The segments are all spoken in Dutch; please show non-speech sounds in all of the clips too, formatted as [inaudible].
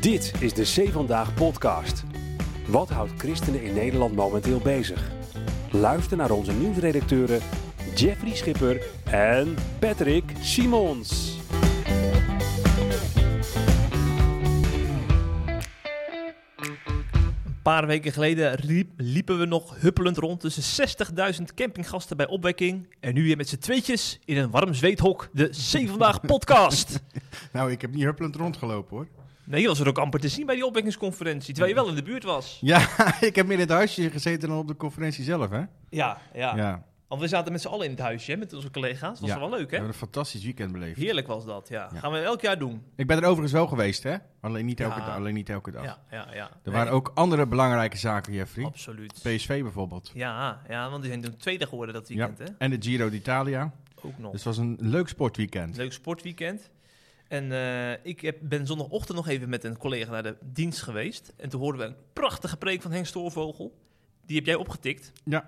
Dit is de C Vandaag podcast. Wat houdt christenen in Nederland momenteel bezig? Luister naar onze nieuwsredacteuren Jeffrey Schipper en Patrick Simons. Een paar weken geleden riep- liepen we nog huppelend rond tussen 60.000 campinggasten bij opwekking. En nu weer met z'n tweetjes in een warm zweethok de C Vandaag podcast. [laughs] Nou, ik heb niet huppelend rondgelopen hoor. Nee, je was er ook amper te zien bij die opwekkingsconferentie, terwijl je wel in de buurt was. Ja, [laughs] ik heb meer in het huisje gezeten dan op de conferentie zelf, hè? Ja, ja. Ja. Want we zaten met z'n allen in het huisje hè, met onze collega's. Dat was Ja. wel leuk, We hè? hebben een fantastisch weekend beleefd. Heerlijk was dat, ja. Ja. Gaan we elk jaar doen. Ik ben er overigens wel geweest, hè? Alleen niet elke, Ja. dag, alleen niet elke dag. Ja, ja, ja. Er Nee, waren ook andere belangrijke zaken, Jeffrey. Absoluut. PSV bijvoorbeeld. Ja, ja, want die zijn toen tweede geworden dat weekend, hè? En de Giro d'Italia. Ook nog. Dus het was een leuk sportweekend. Leuk sportweekend. En eh, ik heb, ben zondagochtend nog even met een collega naar de dienst geweest. En toen hoorden we een prachtige preek van Henk Stoorvogel. Die heb jij opgetikt. Ja,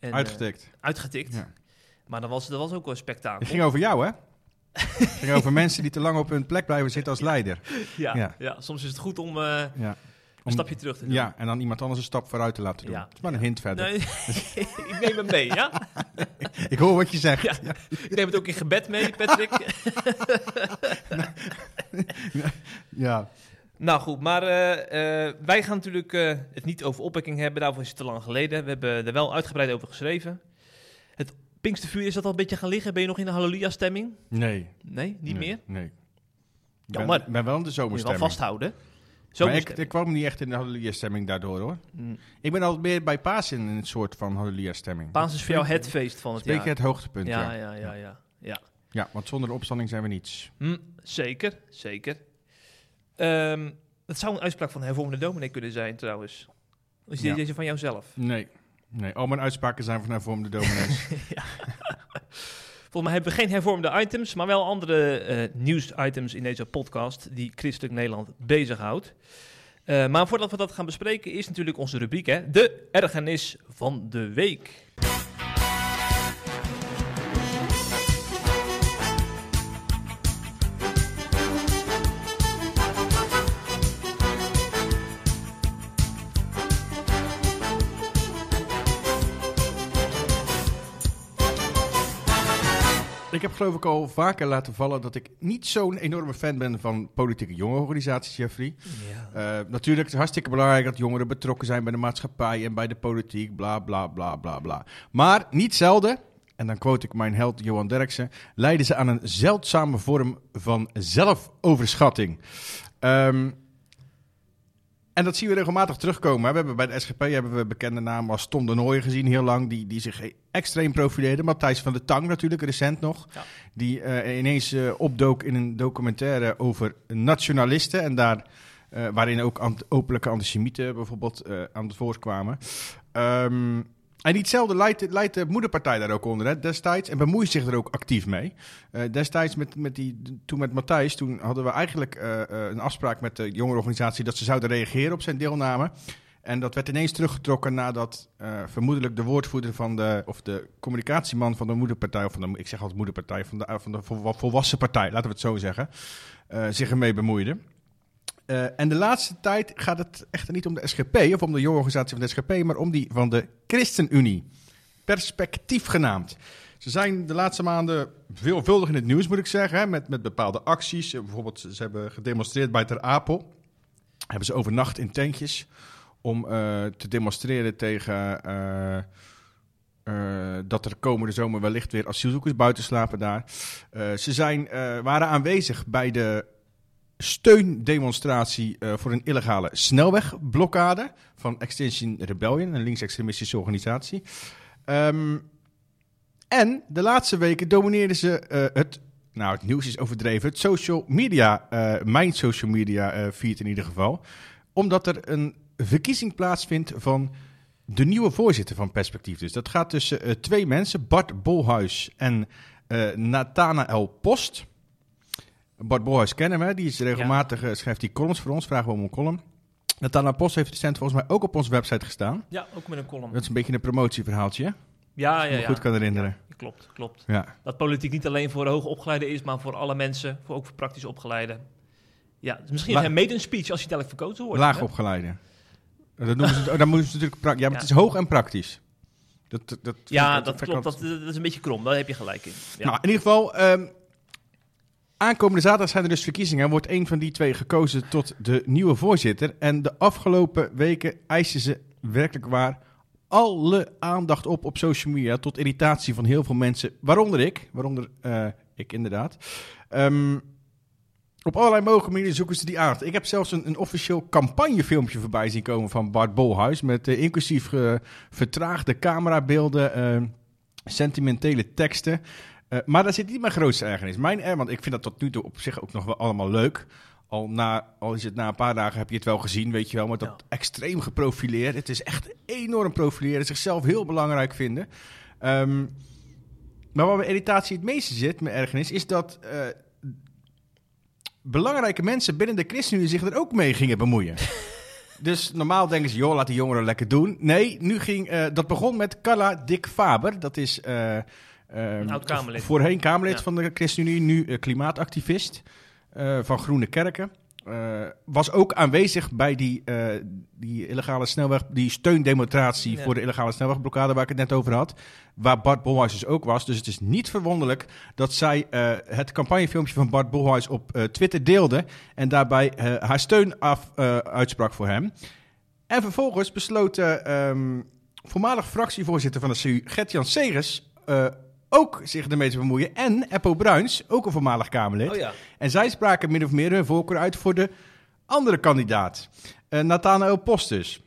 En, eh, uitgetikt. uitgetikt. Ja. Maar dat was, dat was ook wel een spektakel. Het ging over jou, hè? Het ging over [laughs] mensen die te lang op hun plek blijven zitten als leider. ja, ja. Ja. soms is het goed om eh, Ja. Een Om- stapje terug te doen. Ja, en dan iemand anders een stap vooruit te laten doen. Ja. Het is maar een hint verder. Nee, [laughs] ik neem hem mee, ja? [laughs] Ik hoor wat je zegt. Ja. Ik neem het ook in gebed mee, Patrick. [laughs] Ja. Nou goed, maar eh, eh, wij gaan natuurlijk eh, het niet over opwekking hebben. Daarvoor is het te lang geleden. We hebben er wel uitgebreid over geschreven. Het Pinkstervuur, is dat al een beetje gaan liggen? Ben je nog in de halleluja-stemming? Nee. Nee, niet nee, meer? Nee. Ik Jammer. ben, ben wel in de Moet je wel zomerstemming. Maar ik, ik kwam niet echt in de halleluja-stemming daardoor, hoor. Mm. Ik ben altijd meer bij Pasen in een soort van halleluja-stemming. Paas is voor jou het feest van het jaar. het hoogtepunt, ja, ja. ja, ja, ja, ja. Ja, want zonder de opstanding zijn we niets. Hm, zeker, zeker. Ehm, het zou een uitspraak van de hervormde dominee kunnen zijn, trouwens. Is Ja. deze van jouzelf? Nee. Nee, al mijn uitspraken zijn van hervormde dominees. [laughs] Volgens mij hebben we geen hervormde items, maar wel andere eh nieuws-items in deze podcast die Christelijk Nederland bezighoudt. Eh maar voordat we dat gaan bespreken, is natuurlijk onze rubriek, hè, de ergernis van de week. Ik heb geloof ik al vaker laten vallen dat ik niet zo'n enorme fan ben van politieke jongerenorganisaties, Jeffrey. Ja. Eh, natuurlijk is het hartstikke belangrijk dat jongeren betrokken zijn bij de maatschappij en bij de politiek, bla bla bla bla bla. Maar niet zelden, en dan quote ik mijn held Johan Derksen, leiden ze aan een zeldzame vorm van zelfoverschatting. Ehm, en dat zien we regelmatig terugkomen. We hebben bij de SGP hebben we bekende namen als Tom de Nooijen gezien heel lang, die, die zich extreem profileerde. Matthijs van de Tang natuurlijk, recent nog. Ja. Die eh, ineens eh, opdook in een documentaire over nationalisten. En daar, eh, waarin ook openlijke antisemieten bijvoorbeeld aan het woord kwamen. Ehm, en hetzelfde leidt, leidt de moederpartij daar ook onder hè, destijds. En bemoeit zich er ook actief mee. Eh, destijds, met, met die, toen met Matthijs, toen hadden we eigenlijk eh, eh, een afspraak met de jongerenorganisatie dat ze zouden reageren op zijn deelname. En dat werd ineens teruggetrokken nadat vermoedelijk de woordvoerder van de, of de communicatieman van de moederpartij, of van de, ik zeg altijd moederpartij, van de, van de vol- volwassen partij, laten we het zo zeggen, zich ermee bemoeide. Eh, en de laatste tijd gaat het echter niet om de SGP of om de jongerenorganisatie van de SGP, maar om die van de ChristenUnie. Perspectief genaamd. Ze zijn de laatste maanden veelvuldig in het nieuws, moet ik zeggen, hè, met, met bepaalde acties. Eh, Bijvoorbeeld, ze hebben gedemonstreerd bij Ter Apel. Hebben ze overnacht in tentjes om eh, te demonstreren tegen dat er komende zomer wellicht weer asielzoekers buiten slapen daar. Ze zijn, waren aanwezig bij de steundemonstratie eh, voor een illegale snelwegblokkade van Extinction Rebellion, een linksextremistische organisatie. Ehm, en de laatste weken domineerden ze eh, het, nou het nieuws is overdreven, het social media, eh, mijn social media feed in ieder geval. Omdat er een verkiezing plaatsvindt van de nieuwe voorzitter van Perspectief. Dus dat gaat tussen twee mensen, Bart Bolhuis en Nathanael Post. Bart Bolhuis kennen we, die is regelmatig, eh, schrijft die columns voor ons, vragen we om een column. Nathanael Post heeft recent volgens mij ook op onze website gestaan. Ja, ook met een column. Dat is een beetje een promotieverhaaltje, hè? Ja, ja, ja. goed kan herinneren. Ja, klopt, klopt. Ja. Dat politiek niet alleen voor hoogopgeleiden is, maar voor alle mensen, voor ook voor praktisch opgeleiden. Ja, dus misschien La- mede een speech als je dadelijk verkozen wordt. Laag opgeleide. Dat noemen ze, dan moeten ze natuurlijk pra- Ja, maar het is hoog en praktisch. Dat, dat, dat Ja, dat klopt. Dat, dat is een beetje krom. Daar heb je gelijk in. Ja. Nou, in ieder geval, ehm, aankomende zaterdag zijn er dus verkiezingen. Wordt een van die twee gekozen tot de nieuwe voorzitter. En de afgelopen weken eisen ze werkelijk waar alle aandacht op op social media. Tot irritatie van heel veel mensen, waaronder ik. Waaronder eh, ik inderdaad. Ehm, op allerlei mogelijke manieren zoeken ze die aandacht. Ik heb zelfs een, een officieel campagnefilmpje voorbij zien komen van Bart Bolhuis. Met eh, inclusief eh, vertraagde camerabeelden, sentimentele teksten. Eh, maar daar zit niet mijn grootste ergernis. Mijn er, want ik vind dat tot nu toe op zich ook nog wel allemaal leuk. Al, na, al is het na een paar dagen heb je het wel gezien, weet je wel. Maar dat Ja. extreem geprofileerd. Het is echt enorm profileren. Zichzelf heel belangrijk vinden. Ehm, maar waar mijn irritatie het meeste zit, mijn ergernis, is dat eh, belangrijke mensen binnen de ChristenUnie zich er ook mee gingen bemoeien. [laughs] dus normaal denken ze, joh, laat die jongeren lekker doen. Nee, nu ging, eh, dat begon met Carla Dick Faber. Dat is oud-Kamerlid. voorheen Kamerlid Ja. van de ChristenUnie, nu eh, klimaatactivist eh, van Groene Kerken. Eh, was ook aanwezig bij die, die illegale snelweg, die steundemonstratie Ja. voor de illegale snelwegblokkade waar ik het net over had. Waar Bart Bolhuis dus ook was. Dus het is niet verwonderlijk dat zij het campagnefilmpje van Bart Bolhuis op Twitter deelde. En daarbij haar steun af, uitsprak voor hem. En vervolgens besloot eh, ehm, voormalig fractievoorzitter van de CU, Gert-Jan Segers, ook zich ermee te bemoeien. En Eppo Bruins, ook een voormalig Kamerlid. Oh ja. En zij spraken min of meer hun voorkeur uit voor de andere kandidaat, eh Nathanael Postus.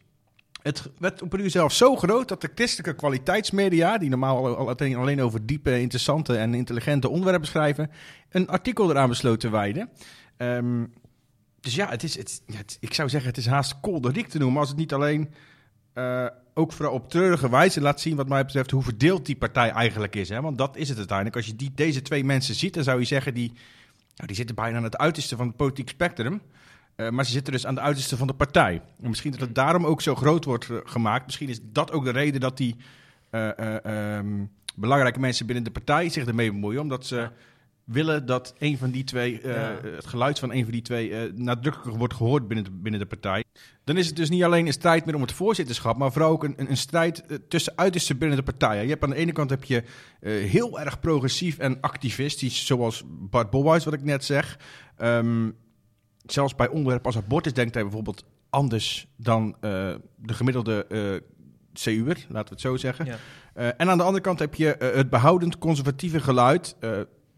Het werd op een uur zelf zo groot dat de christelijke kwaliteitsmedia, die normaal al- al- alleen, over diepe, interessante en intelligente onderwerpen schrijven, een artikel eraan besloten te wijden. Ehm, dus ja, het is, het, het- ik zou zeggen, het is haast kolderiek te noemen als het niet alleen eh, ook vooral op treurige wijze laat zien, wat mij betreft, hoe verdeeld die partij eigenlijk is. Hè? Want dat is het uiteindelijk. Als je die, deze twee mensen ziet, dan zou je zeggen, die, nou, die zitten bijna aan het uiterste van het politiek spectrum. Eh, maar ze zitten dus aan de uiterste van de partij. En misschien dat het daarom ook zo groot wordt eh, gemaakt. Misschien is dat ook de reden dat die eh, eh, ehm, belangrijke mensen binnen de partij zich ermee bemoeien. Omdat ze Ja. Willen dat een van die twee, eh, Ja. het geluid van een van die twee, eh, nadrukkelijker wordt gehoord binnen de, binnen de partij. Dan is het dus niet alleen een strijd meer om het voorzitterschap, maar vooral ook een, een, strijd eh, tussen uitersten binnen de partijen. Je hebt aan de ene kant heb je heel erg progressief en activistisch, zoals Bart Bolhuis, wat ik net zeg. Ehm, zelfs bij onderwerpen als abortus denkt hij bijvoorbeeld anders dan de gemiddelde CU'er, laten we het zo zeggen. Ja. En aan de andere kant heb je het behoudend conservatieve geluid.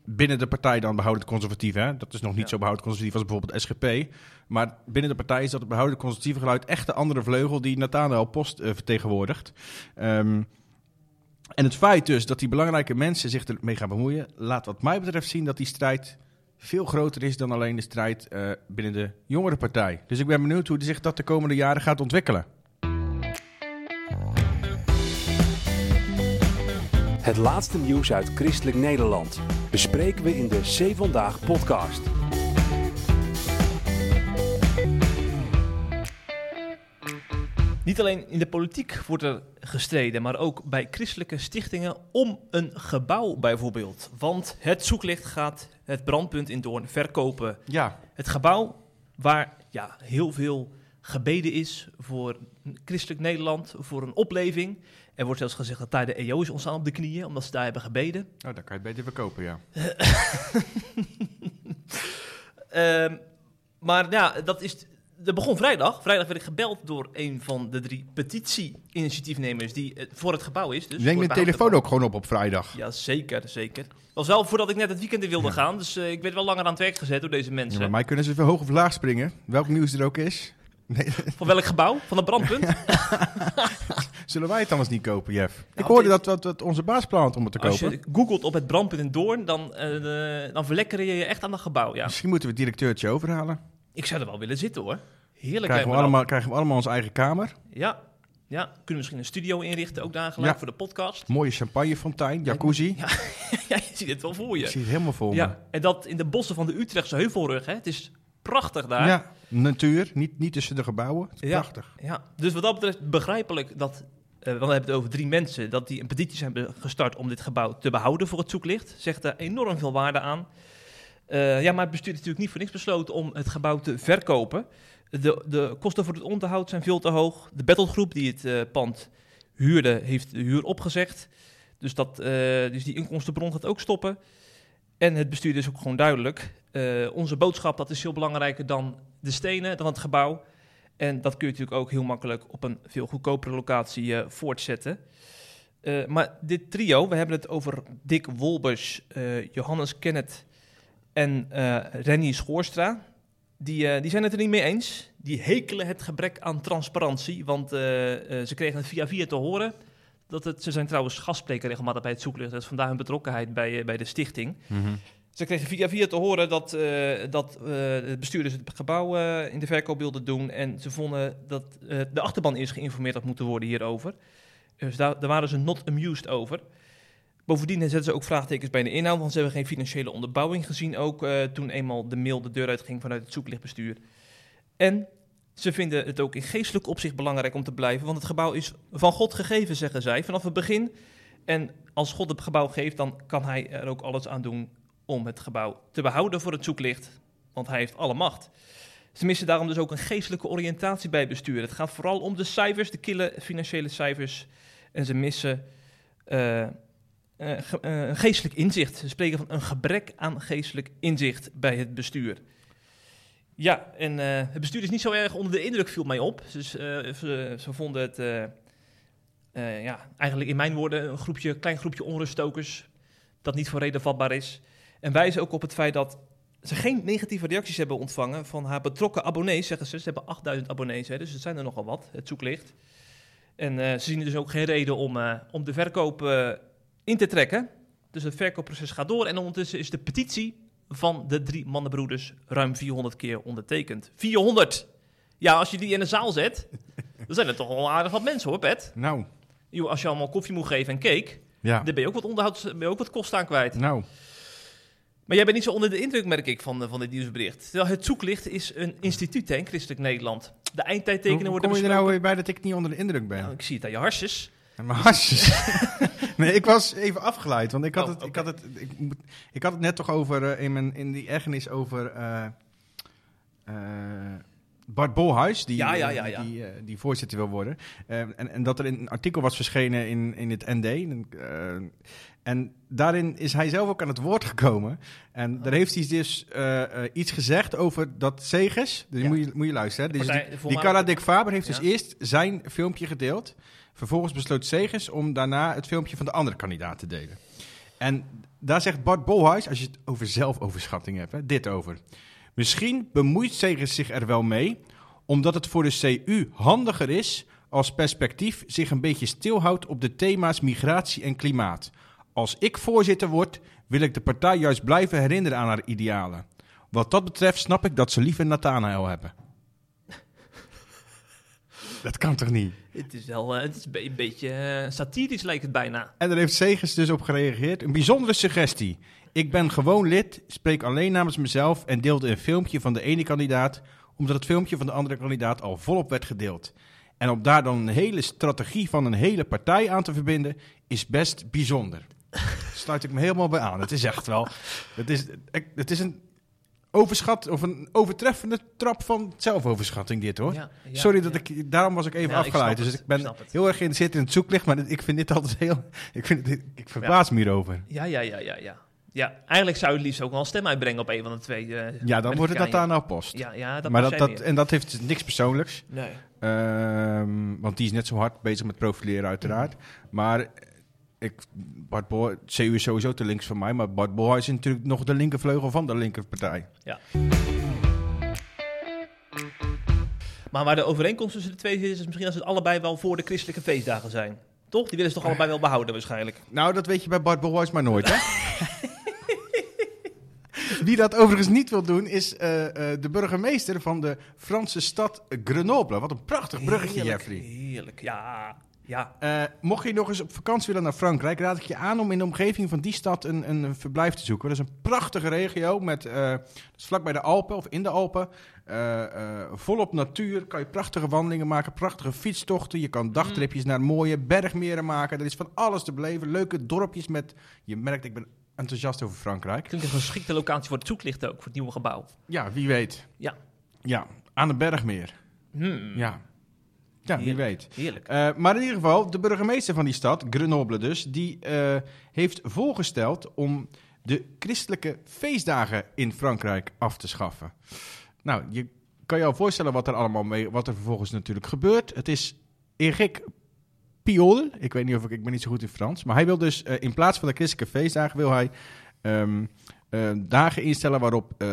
Binnen de partij dan behoudend conservatief. Hè? Dat is nog niet Ja. zo behoudend conservatief als bijvoorbeeld SGP. Maar binnen de partij is dat het behoudend conservatieve geluid echt de andere vleugel die Nathanael Post eh, vertegenwoordigt. Ehm, en het feit dus dat die belangrijke mensen zich ermee gaan bemoeien, laat wat mij betreft zien dat die strijd veel groter is dan alleen de strijd eh, binnen de jongere partij. Dus ik ben benieuwd hoe zich dat de komende jaren gaat ontwikkelen. Het laatste nieuws uit Christelijk Nederland bespreken we in de C Vandaag podcast. Niet alleen in de politiek wordt er gestreden, maar ook bij christelijke stichtingen om een gebouw bijvoorbeeld. Want het zoeklicht gaat het brandpunt in Doorn verkopen. Ja, Het gebouw waar ja, heel veel gebeden is voor christelijk Nederland, voor een opleving. Er wordt zelfs gezegd dat daar de EO's ontstaan op de knieën, omdat ze daar hebben gebeden. oh, dan kan je het beter verkopen, ja. [laughs] Ehm, maar ja, dat is. Dat begon vrijdag. Vrijdag werd ik gebeld door een van de drie petitie-initiatiefnemers die eh, voor het gebouw is. Dus Neem je telefoon ook gewoon op op vrijdag. Ja, zeker, zeker. Was wel voordat ik net het weekend in wilde Ja. gaan, dus eh, ik werd wel langer aan het werk gezet door deze Ja, mensen. bij mij kunnen ze veel hoog of laag springen. Welk nieuws er ook is. Nee, Van welk gebouw? Van het brandpunt? [laughs] zullen wij het anders niet kopen, Jeff? ik Nou, hoorde dat, dat, dat onze baas plant om het te Als kopen. je googelt op het brandpunt in Doorn, dan, eh, dan verlekker je je echt aan dat gebouw. Ja. Misschien moeten we het directeurtje overhalen. Ik zou er wel willen zitten hoor. Heerlijk Krijgen we, allemaal, krijgen we allemaal onze eigen kamer. Ja. ja, kunnen we misschien een studio inrichten, ook daar gelijk Ja. voor de podcast. Mooie champagnefontein, jacuzzi. Ja, [laughs] ja, je ziet het wel voor Ik je. zie het helemaal me. Ja, en dat in de bossen van de Utrechtse Heuvelrug. Hè. Het is prachtig daar. Ja, natuur, niet, niet tussen de gebouwen. Het is Ja. Prachtig. Ja, dus wat dat betreft begrijpelijk dat, want we hebben het over drie mensen, dat die een petitie hebben gestart om dit gebouw te behouden voor het zoeklicht. Zegt er enorm veel waarde aan. Eh, ja, maar het bestuur heeft natuurlijk niet voor niks besloten om het gebouw te verkopen. De, de kosten voor het onderhoud zijn veel te hoog. De battlegroep die het eh, pand huurde, heeft de huur opgezegd. Dus, dat, eh, dus die inkomstenbron gaat ook stoppen. En het bestuur is ook gewoon duidelijk. Eh, onze boodschap dat is veel belangrijker dan de stenen, dan het gebouw. En dat kun je natuurlijk ook heel makkelijk op een veel goedkopere locatie eh, voortzetten. Eh, maar dit trio, we hebben het over Dick Wolbers, eh, Johannes Kenneth en Rennie Schoorstra. Die, die zijn het er niet mee eens. Die hekelen het gebrek aan transparantie. Want ze kregen het via via te horen. Dat het, ze zijn trouwens gastspreker regelmatig bij het zoeklicht. Dat is vandaar hun betrokkenheid bij, bij de stichting. Ze kregen via via te horen dat, eh, dat eh, het bestuur dus het gebouw eh, in de verkoop wilde doen. En ze vonden dat de achterban eerst geïnformeerd had moeten worden hierover. Dus daar, daar waren ze not amused over. Bovendien zetten ze ook vraagtekens bij de inhoud, want ze hebben geen financiële onderbouwing gezien. Ook toen eenmaal de mail de deur uitging vanuit het zoeklichtbestuur. En ze vinden het ook in geestelijk opzicht belangrijk om te blijven, want het gebouw is van God gegeven, zeggen zij, vanaf het begin. En als God het gebouw geeft, dan kan hij er ook alles aan doen om het gebouw te behouden voor het zoeklicht, want hij heeft alle macht. Ze missen daarom dus ook een geestelijke oriëntatie bij bestuur. Het gaat vooral om de cijfers, de kille financiële cijfers. En ze missen eh, eh, eh, een geestelijk inzicht. Ze spreken van een gebrek aan geestelijk inzicht bij het bestuur. Ja, en het bestuur is niet zo erg onder de indruk, viel mij op. Dus ze, ze vonden het, ja, eigenlijk in mijn woorden, een groepje, klein groepje onruststokers. Dat niet voor reden vatbaar is. En wijzen ook op het feit dat ze geen negatieve reacties hebben ontvangen van haar betrokken abonnees, zeggen ze. Ze hebben 8000 abonnees, hè, dus het zijn er nogal wat, het zoeklicht. En eh, ze zien dus ook geen reden om, eh, om de verkoop eh, in te trekken. Dus het verkoopproces gaat door. En ondertussen is de petitie van de drie mannenbroeders ruim 400 keer ondertekend. 400! Ja, als je die in een zaal zet, [laughs] dan zijn er toch wel aardig wat mensen hoor, Pet. Nou, Als je allemaal koffie moet geven en cake, ja. dan ben je ook wat onderhouds, ben je ook wat kosten aan kwijt. Nou, Maar jij bent niet zo onder de indruk, merk ik, van, eh, van dit nieuwsbericht. Terwijl het Zoeklicht is een instituut hè, Christelijk Nederland. De eindtijdtekenen hoe worden kom je er nou weer bij dat ik niet onder de indruk ben? Nou, ik zie het aan je harsjes. Mijn hartjes. [laughs] nee, ik was even afgeleid, want ik had, Oh, het, ik had, het, ik, had het net toch over, eh, in, mijn, in die ergernis over eh, Bart Bolhuis, die, Ja, ja, ja, ja. die, die voorzitter wil worden. En, en dat er een artikel was verschenen in, in het ND. En daarin is hij zelf ook aan het woord gekomen. En daar heeft hij dus eh, eh, iets gezegd over dat Segers. Dus Ja. moet, je, moet je luisteren. hè. Dus Partij- die, die Cara Dick Faber heeft dus eerst zijn filmpje gedeeld. Vervolgens besloot Segers om daarna het filmpje van de andere kandidaat te delen. En daar zegt Bart Bolhuis, als je het over zelfoverschatting hebt, hè, dit over. Misschien bemoeit Segers zich er wel mee, omdat het voor de CU handiger is als perspectief zich een beetje stilhoudt op de thema's migratie en klimaat. Als ik voorzitter word, wil ik de partij juist blijven herinneren aan haar idealen. Wat dat betreft snap ik dat ze liever Nathanael hebben. [laughs] Dat kan toch niet? Het is wel eh, het is een be- een beetje eh, satirisch, lijkt het bijna. En daar heeft Segers dus op gereageerd. Een bijzondere suggestie. Ik ben gewoon lid, spreek alleen namens mezelf en deelde een filmpje van de ene kandidaat, omdat het filmpje van de andere kandidaat al volop werd gedeeld. En om daar dan een hele strategie van een hele partij aan te verbinden, is best bijzonder. Daar sluit ik me helemaal bij aan. Het is echt wel. Het is, het is een overschat of een overtreffende trap van zelfoverschatting, dit hoor. Ja, ja, Sorry dat ja. ik, daarom was ik even ik afgeleid. Dus ik ben ik heel erg geïnteresseerd in het zoeklicht, maar ik vind dit altijd heel, ik, vind het, ik verbaas me hierover. Ja, ja, ja, ja, ja. Ja, eigenlijk zou je het liefst ook wel een stem uitbrengen op een van de twee. eh, Ja, dan wordt het elkaar in. Nathanael Post. Ja, ja, dat maar dat, dat, en dat heeft niks persoonlijks. Nee. Ehm, want die is net zo hard bezig met profileren uiteraard. Maar ik, Bart Boy, CU is sowieso te links van mij. Maar Bart Boy is natuurlijk nog de linkervleugel van de linkerpartij. Maar waar de overeenkomst tussen de twee zit, is misschien als het allebei wel voor de christelijke feestdagen zijn. Toch? Die willen ze toch allebei wel behouden waarschijnlijk. Nou, dat weet je bij Bart Boys maar nooit, hè? [laughs] Wie dat overigens niet wil doen, is eh, eh, de burgemeester van de Franse stad Grenoble. Wat een prachtig bruggetje, Heerlijk, Jeffrey. Heerlijk, ja. Ja, Eh, mocht je nog eens op vakantie willen naar Frankrijk, raad ik je aan om in de omgeving van die stad een, een verblijf te zoeken. Dat is een prachtige regio met, eh dat is vlakbij de Alpen of in de Alpen. Eh, volop natuur, kan je prachtige wandelingen maken, prachtige fietstochten. Je kan dagtripjes naar mooie bergmeren maken. Er is van alles te beleven. Leuke dorpjes met, je merkt ik ben enthousiast over Frankrijk. Klinkt als een geschikte locatie voor het zoeklicht ook, voor het nieuwe gebouw. Ja, wie weet. Ja. Ja, aan de Bergmeer. Hmm, Ja. Ja, wie weet. Heerlijk. Eh, maar in ieder geval, de burgemeester van die stad, Grenoble dus, die eh, heeft voorgesteld om de christelijke feestdagen in Frankrijk af te schaffen. Nou, je kan je al voorstellen wat er allemaal mee, wat er vervolgens natuurlijk gebeurt. Het is Eric Piolle, ik weet niet of ik, ik ben niet zo goed in Frans, maar hij wil dus eh, in plaats van de christelijke feestdagen wil hij ehm, eh, dagen instellen waarop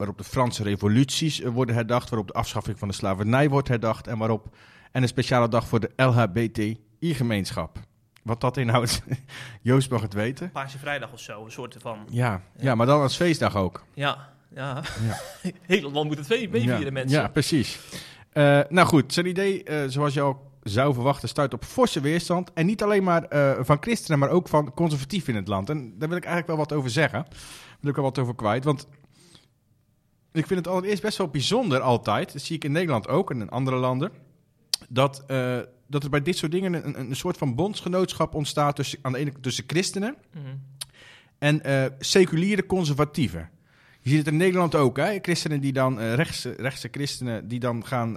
waarop de Franse revoluties worden herdacht, waarop de afschaffing van de slavernij wordt herdacht en waarop en een speciale dag voor de LHBTI-gemeenschap. Wat dat inhoudt, [laughs] Joost mag het weten. Paarse Vrijdag of zo, een soort van... Ja, ja maar dan als feestdag ook. Ja, ja. Ja. [laughs] Heel land moet het meevieren, ja, mensen. Ja, precies. Eh, nou goed, zijn idee, eh, zoals je al zou verwachten, stuit op forse weerstand. En niet alleen maar eh, van christenen, maar ook van conservatieven in het land. En daar wil ik eigenlijk wel wat over zeggen. Daar wil ik wel wat over kwijt. Want ik vind het allereerst best wel bijzonder altijd, dat zie ik in Nederland ook en in andere landen, dat, eh, dat er bij dit soort dingen een, een soort van bondsgenootschap ontstaat tussen, aan de ene kant tussen christenen Mhm. en eh, seculiere conservatieven. Je ziet het in Nederland ook, hè? Christenen die dan, eh, rechtse, rechtse christenen, die dan gaan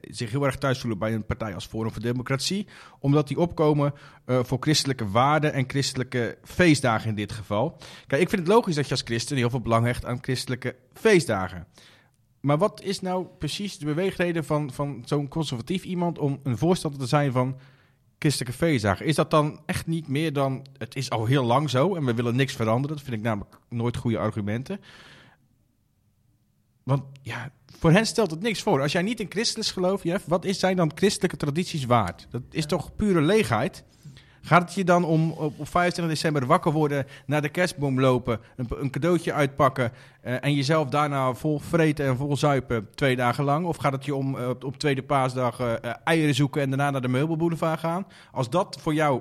zich heel erg thuis voelen bij een partij als Forum voor Democratie. Omdat die opkomen voor christelijke waarden en christelijke feestdagen in dit geval. Kijk, ik vind het logisch dat je als christen heel veel belang hecht aan christelijke feestdagen. Maar wat is nou precies de beweegreden van, van zo'n conservatief iemand om een voorstander te zijn van christelijke feestdagen? Is dat dan echt niet meer dan, het is al heel lang zo en we willen niks veranderen? Dat vind ik namelijk nooit goede argumenten. Want ja, voor hen stelt het niks voor. Als jij niet in Christus gelooft, Jeff, wat is zijn dan christelijke tradities waard? Dat is toch pure leegheid? Gaat het je dan om op op 25 december wakker worden, naar de kerstboom lopen, een, een cadeautje uitpakken eh, en jezelf daarna vol vreten en vol zuipen twee dagen lang? Of gaat het je om eh, op, tweede paasdag eh, eieren zoeken en daarna naar de meubelboulevard gaan? Als dat voor jou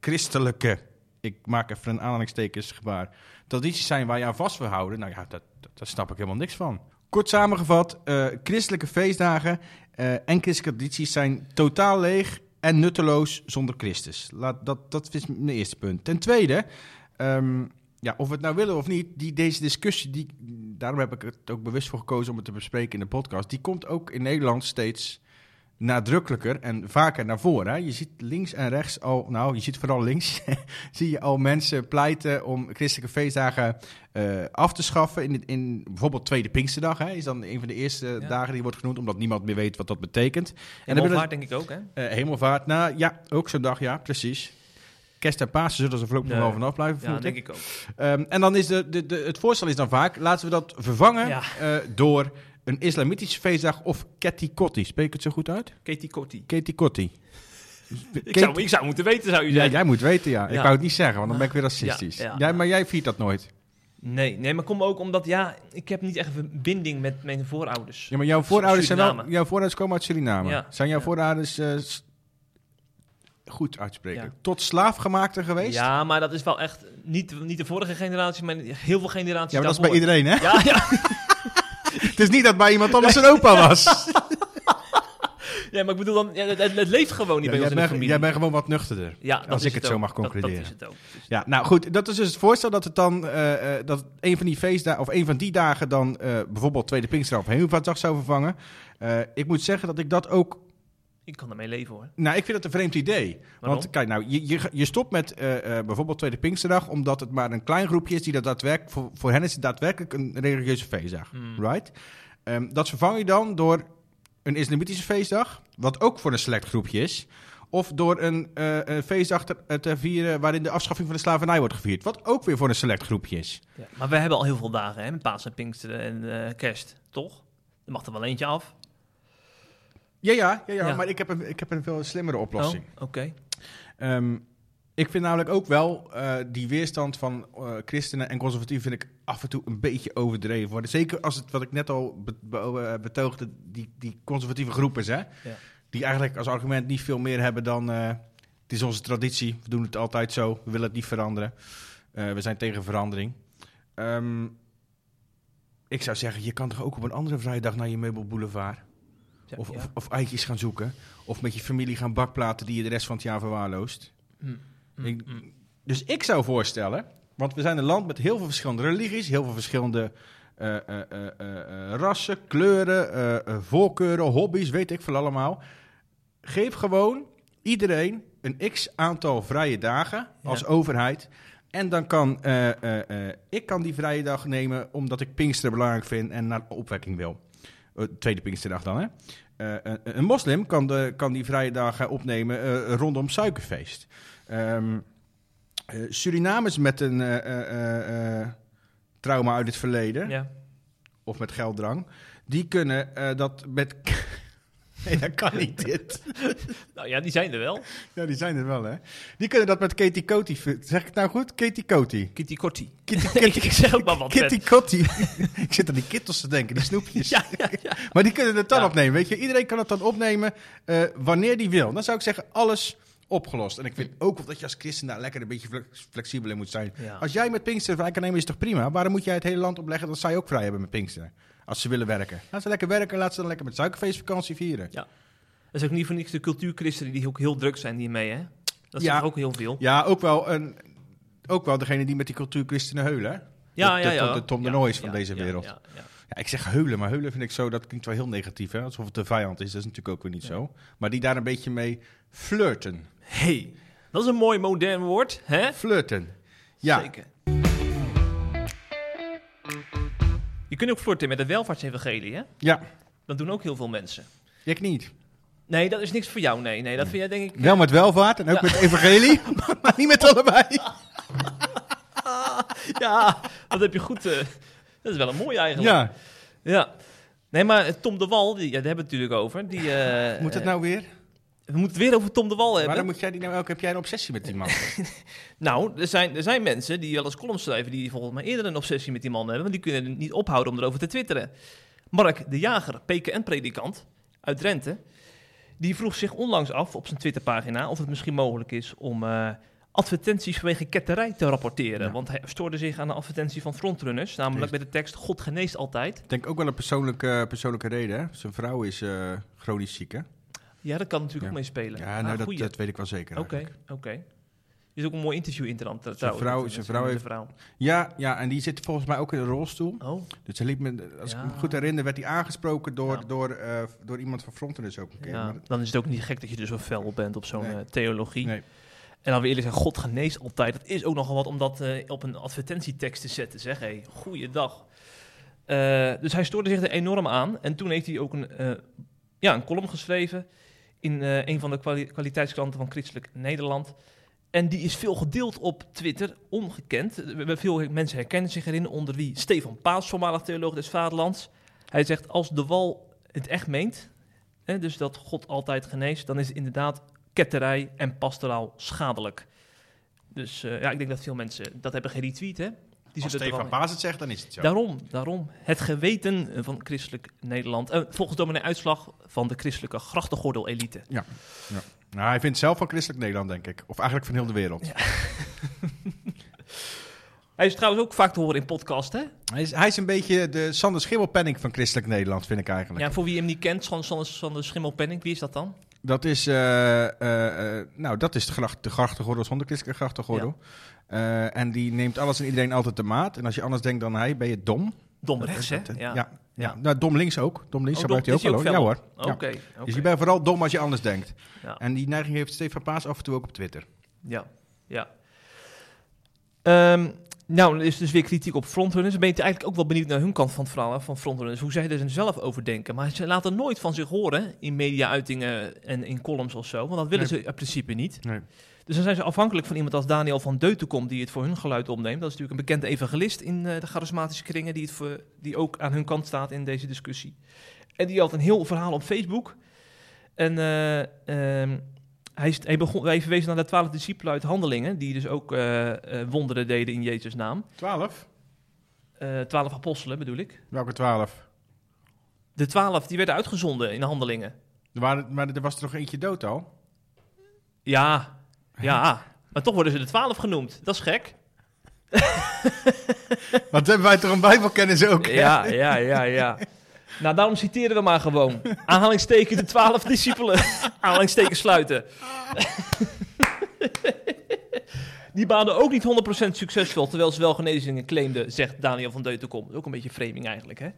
christelijke, ik maak even een aanhalingstekens gebaar, tradities zijn waar je aan vast wil houden, nou ja, dat, dat, daar snap ik helemaal niks van. Kort samengevat, christelijke feestdagen en christelijke tradities zijn totaal leeg en nutteloos zonder Christus. Laat, dat, dat is mijn eerste punt. Ten tweede, ehm, ja, of we het nou willen of niet, die, deze discussie, die, daarom heb ik het ook bewust voor gekozen om het te bespreken in de podcast, die komt ook in Nederland steeds nadrukkelijker en vaker naar voren. Hè? Je ziet links en rechts al, nou, je ziet vooral links, [laughs] zie je al mensen pleiten om christelijke feestdagen eh, af te schaffen. In, in bijvoorbeeld Tweede Pinksterdag hè, is dan een van de eerste Ja. dagen die wordt genoemd, omdat niemand meer weet wat dat betekent. En willen- Wolvaart denk ik ook, hè? eh, hemelvaart, nou ja, ook zo'n dag, ja, precies. Kerst en Pasen zullen ze voorlopig nog wel vanaf blijven, Ja, denk ik. ik ook. Ehm, en dan is de, de, de, het voorstel is dan vaak, laten we dat vervangen Ja. eh, door een islamitische feestdag of Ketty Kotti. Spreek ik het zo goed uit? Katie Kotti. Ketty Kotti. Ik zou, ik zou moeten weten, zou je Ja, zeggen. jij moet weten, ja. Ik Ja. wou het niet zeggen, want dan ben ik weer racistisch. Ja, ja. Jij, maar jij viert dat nooit. Nee, nee, maar kom ook omdat, ja, ik heb niet echt een binding met mijn voorouders. Ja, maar jouw voorouders, zijn wel, jouw voorouders komen uit Suriname. Ja. Zijn jouw Ja. voorouders eh, goed uitspreken? Ja. Tot slaafgemaakte geweest? Ja, maar dat is wel echt niet, niet de vorige generatie, maar heel veel generaties Ja, maar dat is bij iedereen, hè? Ja, ja. [laughs] Het is niet dat bij iemand anders een opa was. [laughs] ja, maar ik bedoel dan, ja, het, het leeft gewoon niet Ja, bij jij, ons in de bent, familie. jij bent gewoon wat nuchterder. ja, dat als ik het zo mag Dat- concluderen. Dat, is het ook. Ja, nou goed, dat is dus het voorstel dat het dan eh, eh, dat een van die feestdagen of een van die dagen dan eh, bijvoorbeeld Tweede Pinksterdag of Hemelvaartsdag zou vervangen. Ik moet zeggen dat ik dat ook. Ik kan ermee leven hoor. Nou, ik vind het een vreemd idee. Waarom? Want kijk, nou, je, je, je stopt met eh, eh, bijvoorbeeld Tweede Pinksterdag omdat het maar een klein groepje is die dat daadwerkelijk voor, voor hen is het daadwerkelijk een religieuze feestdag, Hmm. right? Ehm, dat vervang je dan door een islamitische feestdag, wat ook voor een select groepje is. Of door een, eh, een feestdag te, te vieren waarin de afschaffing van de slavernij wordt gevierd. Wat ook weer voor een select groepje is. Ja. Maar we hebben al heel veel dagen, hè? Met Paas en Pinksteren en Kerst, toch? Er mag er wel eentje af. Ja, ja, ja, ja, Ja. maar ik heb, een, ik heb een veel slimmere oplossing. Oh, oké. Ehm, ik vind namelijk ook wel eh, die weerstand van eh, christenen en conservatieven vind ik af en toe een beetje overdreven worden. Zeker als het, wat ik net al be- be- eh, betoogde, die, die conservatieve groepen, hè, die eigenlijk als argument niet veel meer hebben dan het is onze traditie, we doen het altijd zo, we willen het niet veranderen. We zijn tegen verandering. Ehm, ik zou zeggen, je kan toch ook op een andere vrijdag naar je meubelboulevard? Ja, Of, ja. of, of eitjes gaan zoeken. Of met je familie gaan bakplaten die je de rest van het jaar verwaarloost. Hm, Ik- hm. Dus ik zou voorstellen Want we zijn een land met heel veel verschillende religies, heel veel verschillende eh, eh, eh, rassen, kleuren, voorkeuren, hobby's, weet ik veel allemaal. Geef gewoon iedereen een x aantal vrije dagen als Ja. overheid. En dan kan ik kan die vrije dag nemen omdat ik Pinksteren belangrijk vind en naar opwekking wil. Eh, tweede Pinksterdag dan, hè? Eh, een, een moslim kan, de, kan die vrije dagen opnemen eh, rondom suikerfeest. Eh, Surinamers met een eh, eh, eh, eh, trauma uit het verleden, Ja. of met gelddrang, die kunnen eh, dat met... [laughs] nee, dat kan niet, dit. [laughs] Nou ja, die zijn er wel. Ja, die zijn er wel, hè. Die kunnen dat met Katie Coty... Zeg ik het nou goed? Katie Coty. Kitty. Kitty, [laughs] ik zeg ook maar wat. Kitty. Koty. ik zit aan die kittels te denken, die snoepjes. Ja, ja, ja. Maar die kunnen het dan opnemen, weet je. Iedereen kan het dan opnemen eh, wanneer die wil. Dan zou ik zeggen, alles opgelost. En ik vind ook dat je als christen daar lekker een beetje flex- flexibel in moet zijn. Als jij met Pinkster vrij kan nemen, is toch prima? Waarom moet jij het hele land opleggen dat zij ook vrij hebben met Pinkster? Als ze willen werken. Laat ze lekker werken, laat ze dan lekker met suikerfeestvakantie vieren. Dat is ook niet voor niks de cultuurchristenen die ook heel druk zijn hiermee, hè? Dat is Ja. ook heel veel. Ja, ook wel, een, ook wel degene die met die cultuurchristenen heulen. hè? Ja, de, ja, de- ja. de Tom de Ja, Noois van ja, deze ja, wereld. Ja, ja. Ja, ik zeg heulen, maar heulen vind ik zo, dat klinkt wel heel negatief, hè? Alsof het de vijand is, dat is natuurlijk ook weer niet zo. Maar die daar een beetje mee flirten. hey, dat is een mooi modern woord, hè? Flirten. Ja, Zeker. Je kunt ook flirten met het welvaartsevangelie, hè? ja, Dat doen ook heel veel mensen. ik niet. Nee, dat is niks voor jou, nee. Nee, dat vind jij denk ik... Wel met welvaart en ook Ja. met evangelie, [laughs] maar niet met allebei. [laughs] Ja, dat heb je goed... eh, dat is wel een mooie eigenlijk. Ja, Ja. Nee, maar eh, Tom de Wal, die, ja, daar hebben we het natuurlijk over. Die, moet het eh, nou weer? We moeten het weer over Tom de Wal hebben. Waarom moet jij die nou ook? Heb jij een obsessie met die man? [laughs] Nou, er zijn, er zijn mensen die wel eens columns schrijven... die volgens mij eerder een obsessie met die man hebben... want die kunnen niet ophouden om erover te twitteren. Mark de Jager, PKN-predikant uit Drenthe... die vroeg zich onlangs af op zijn Twitterpagina... of het misschien mogelijk is om eh, advertenties vanwege ketterij te rapporteren. Ja. Want hij stoorde zich aan de advertentie van frontrunners... namelijk met de tekst... God geneest altijd. Ik denk ook wel een persoonlijke, persoonlijke reden. Hè? Zijn vrouw is eh, chronisch ziek, hè? Ja, dat kan natuurlijk ook meespelen. Ja, Ah, nou, dat, dat weet ik wel zeker. Oké, oké. Er is ook een mooi interview in trouwens. Zijn vrouw- zijn vrouw heeft- vrouw. Ja, ja, en die zit volgens mij ook in een rolstoel. Oh, Dus hij liep me, als ik me goed herinner, werd hij aangesproken door, Ja. door, eh, door iemand van Frontenis ook een keer. ja. Maar Dan is het ook niet gek dat je er zo fel op bent op zo'n Nee. eh, theologie. nee. En dan weer eerlijk zeggen, God geneest altijd. Dat is ook nogal wat om dat eh, op een advertentietekst te zetten. Zeg, hé, goeiedag. Eh dus hij stoorde zich er enorm aan. En toen heeft hij ook een, eh, ja, een column geschreven in eh, een van de kwali- kwaliteitsklanten van Christelijk Nederland. En die is veel gedeeld op Twitter, ongekend. Veel mensen herkennen zich erin, onder wie Stefan Paas, voormalig theoloog des Vaderlands. Hij zegt, als de wal het echt meent, hè, dus dat God altijd geneest, dan is het inderdaad ketterij en pastoraal schadelijk. Dus eh, ja, ik denk dat veel mensen dat hebben geretweet, hè. Die Als Stefan Paas het zegt, dan is het zo. Daarom, daarom. Het geweten van christelijk Nederland. Eh, volgens dominee Uitslag van de christelijke grachtengordel-elite. Nou, hij vindt zelf van christelijk Nederland, denk ik. Of eigenlijk van heel de wereld. Ja. [laughs] Hij is trouwens ook vaak te horen in podcast, hè? Hij, is, hij is een beetje de Sander Schimmelpenning van christelijk Nederland, vind ik eigenlijk. Ja, voor wie hem niet kent, San- San- Sander Schimmelpenning, wie is dat dan? Dat is, eh, eh, eh, nou, dat is de, gracht, de grachtengordel zonder christelijke grachtengordel. Eh, en die neemt alles en iedereen altijd de maat. En als je anders denkt dan hij, ben je dom. Dom rechts, hè? Ja. ja. Nou, dom links ook. Dom links Oh, gebruikt dom- hij ook wel. Ja hoor. Oké, Ja. Dus je bent vooral dom als je anders denkt. Ja. En die neiging heeft Stefan Paas af en toe ook op Twitter. Ja, ja. Ehm, nou, er is dus weer kritiek op frontrunners. Dan ben je eigenlijk ook wel benieuwd naar hun kant van het verhaal, hè, van frontrunners. Hoe zij er zelf over denken. Maar ze laten nooit van zich horen in media-uitingen en in columns of zo. Want dat willen Nee. ze in principe niet. Nee. Dus dan zijn ze afhankelijk van iemand als Daniel van Deutenkom... die het voor hun geluid opneemt. Dat is natuurlijk een bekende evangelist in eh, de charismatische kringen... Die, het voor, die ook aan hun kant staat in deze discussie. En die had een heel verhaal op Facebook. En eh, ehm, hij, is- hij, begon, hij verwees naar de twaalf discipelen uit Handelingen... die dus ook eh, wonderen deden in Jezus' naam. Twaalf? Twaalf apostelen bedoel ik. Welke twaalf? De twaalf die werden uitgezonden in Handelingen. Er waren, maar er was er nog eentje dood al. Ja, ja. Maar toch worden ze de twaalf genoemd. Dat is gek. [laughs] Want hebben wij toch een bijbelkennis ook? hè? Ja, ja, ja, ja. Nou, daarom citeren we maar gewoon. Aanhalingsteken de twaalf discipelen. Aanhalingsteken sluiten. [laughs] Die baden ook niet 100% succesvol, terwijl ze wel genezingen claimden, zegt Daniel van Deutenkom. Dat is ook een beetje framing eigenlijk, hè?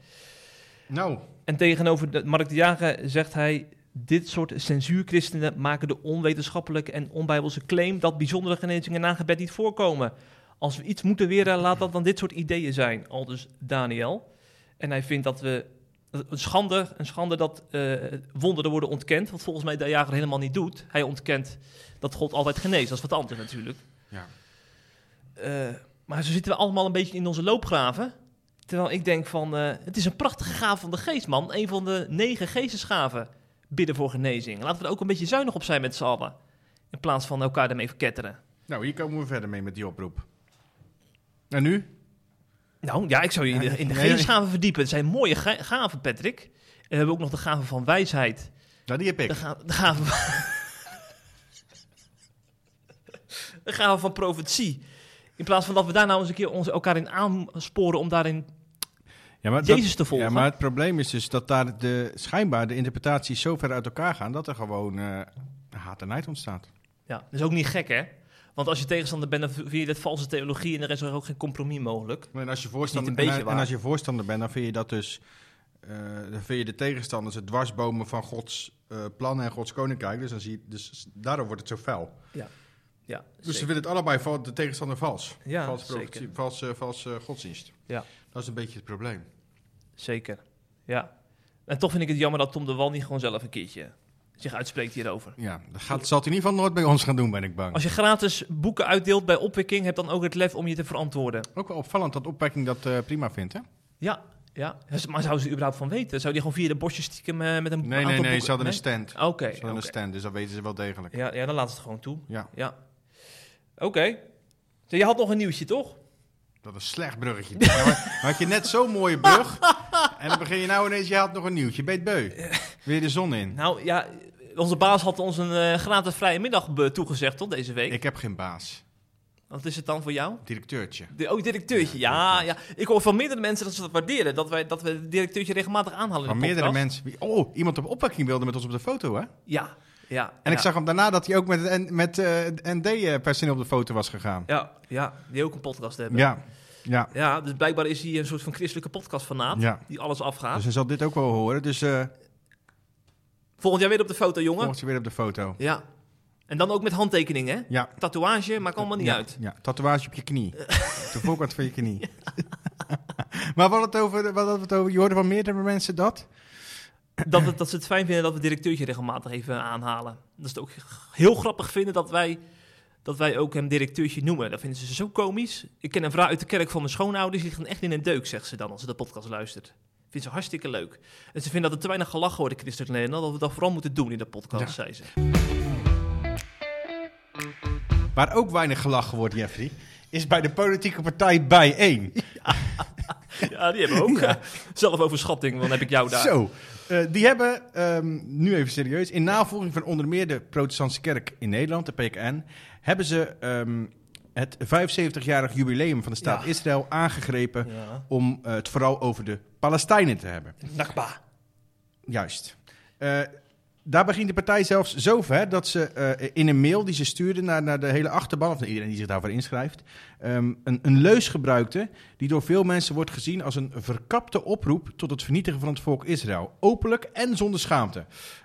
Nou, En tegenover de, Mark de Jager zegt hij... Dit soort censuurchristenen maken de onwetenschappelijke en onbijbelse claim... dat bijzondere genezingen na gebed niet voorkomen. Als we iets moeten weren, laat dat dan dit soort ideeën zijn. Al dus Daniel. En hij vindt dat we... Een schande, een schande dat eh, wonderen worden ontkend. Wat volgens mij de jager helemaal niet doet. Hij ontkent dat God altijd geneest. Dat is wat anders natuurlijk. ja. Eh, maar zo zitten we allemaal een beetje in onze loopgraven. Terwijl ik denk van, eh, het is een prachtige gave van de geest, man. Een van de negen geestesgaven. Bidden voor genezing. Laten we er ook een beetje zuinig op zijn met z'n allen. In plaats van elkaar ermee verketteren. nou, hier komen we verder mee met die oproep. En nu? Nou ja, ik zou je in de, in de verdiepen. Het zijn mooie ga- gaven, Patrick. En we hebben ook nog de gave van wijsheid. Nou, die heb ik. De, ga, de gave van... [laughs] de gave van profetie. In plaats van dat we daar nou eens een keer ons, elkaar in aansporen om daarin Ja, maar Jezus te volgen. Ja, maar het probleem is dus dat daar de, schijnbaar de interpretaties zo ver uit elkaar gaan... dat er gewoon eh, haat en nijd ontstaat. Ja, dat is ook niet gek, hè? Want als je tegenstander bent, dan vind je dat valse theologie en er is er ook geen compromis mogelijk. En als je voorstander, een en, als je voorstander bent, dan vind je dat dus... eh, dan vind je de tegenstanders het dwarsbomen van Gods eh, plannen en Gods koninkrijk. Dus, dan zie je, dus daardoor wordt het zo fel. Ja, Dus ze vinden het allebei val- de tegenstander vals. Ja, vals, zeker. profetie- vals, vals eh, godsdienst. Ja. Dat is een beetje het probleem. Zeker, ja. En toch vind ik het jammer dat Tom de Wal niet gewoon zelf een keertje zich uitspreekt hierover. Ja, dat gaat, zal het in ieder geval nooit bij ons gaan doen, ben ik bang. Als je gratis boeken uitdeelt bij opwekking, heb dan ook het lef om je te verantwoorden. Ook wel opvallend dat opwekking dat eh, prima vindt, hè? Ja, ja. Maar zou ze er überhaupt van weten? Zou die gewoon via de bosjes stiekem eh, met een Nee, nee, aantal nee, boeken... ze hadden een stand. Ze Oké, hadden oké. een stand, dus dat weten ze wel degelijk. Ja, ja, dan laat ze het gewoon toe. Ja, Ja. Oké. Je had nog een nieuwtje, toch? dat is een slecht bruggetje. Had je net zo'n mooie brug en dan begin je nou ineens, je had nog een nieuwtje. Beet beu. Weer de zon in. Nou ja, onze baas had ons een eh, gratis vrije middag be- toegezegd, toch, deze week? Ik heb geen baas. Wat is het dan voor jou? Directeurtje. De, oh, directeurtje. Ja, ja. Ik hoor van meerdere mensen dat ze dat waarderen. Dat, wij, dat we het directeurtje regelmatig aanhalen in Van de meerdere mensen. Oh, iemand op opwekking wilde met ons op de foto, hè? Ja, ja. En ik zag hem daarna dat hij ook met, het met eh, ND-personeel op de foto was gegaan. Ja, ja, die ook een podcast hebben. Ja, ja, Ja, dus blijkbaar is hij een soort van christelijke podcastfanaat. ja. Die alles afgaat. Dus hij zal dit ook wel horen. Dus eh Volgend jaar weer op de foto, jongen. volgt je weer op de foto. Ja. En dan ook met handtekeningen, hè? Ja. Tatoeage, maakt allemaal niet ja, uit. Ja, tatoeage op je knie. [laughs] de voorkant van je knie. [laughs] maar wat het over, wat hadden we het over? Je hoorde van meerdere mensen dat? Dat, het, dat ze het fijn vinden dat we directeurtje regelmatig even aanhalen. Dat ze het ook heel grappig vinden dat wij, dat wij ook hem directeurtje noemen. Dat vinden ze zo komisch. Ik ken een vrouw uit de kerk van mijn schoonouders. Die ligt echt in een deuk, zegt ze dan, als ze de podcast luistert. Vindt ze hartstikke leuk. En ze vinden dat er te weinig gelachen wordt in Christelijk Nederland. Dat we dat vooral moeten doen in de podcast, Ja. zei ze. Waar ook weinig gelachen wordt, Jeffrey, is bij de politieke partij Bijeen. Ja, [laughs] die hebben we ook. [laughs] [laughs] Zelfoverschatting, dan heb ik jou daar. Zo. Eh, die hebben, ehm, nu even serieus, in navolging van onder meer de protestantse kerk in Nederland, de PKN, hebben ze ehm, het 75-jarig jubileum van de staat Ja. Israël aangegrepen Ja. om eh, het vooral over de Palestijnen te hebben. Nakba. Juist. Eh, daar begint de partij zelfs zo ver dat ze eh, in een mail die ze stuurden naar, naar de hele achterban, of naar iedereen die zich daarvoor inschrijft, ehm, een, een leus gebruikte die door veel mensen wordt gezien als een verkapte oproep tot het vernietigen van het volk Israël. Openlijk en zonder schaamte.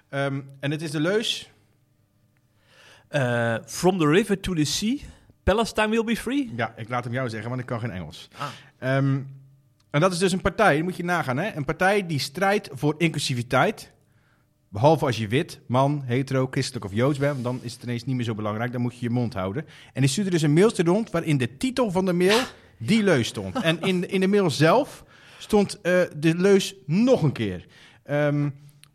Ehm, en het is de leus. Eh, from the river to the sea, Palestine will be free. Ja, ik laat hem jou zeggen, want ik kan geen Engels. Ah. Ehm, en dat is dus een partij, moet je nagaan, hè? Een partij die strijdt voor inclusiviteit. Behalve als je wit, man, hetero, christelijk of joods bent, dan is het ineens niet meer zo belangrijk. Dan moet je je mond houden. En die stuurde dus een mailtje rond waarin de titel van de mail [laughs] die leus stond. En in, in de mail zelf stond eh, de leus nog een keer. Ehm,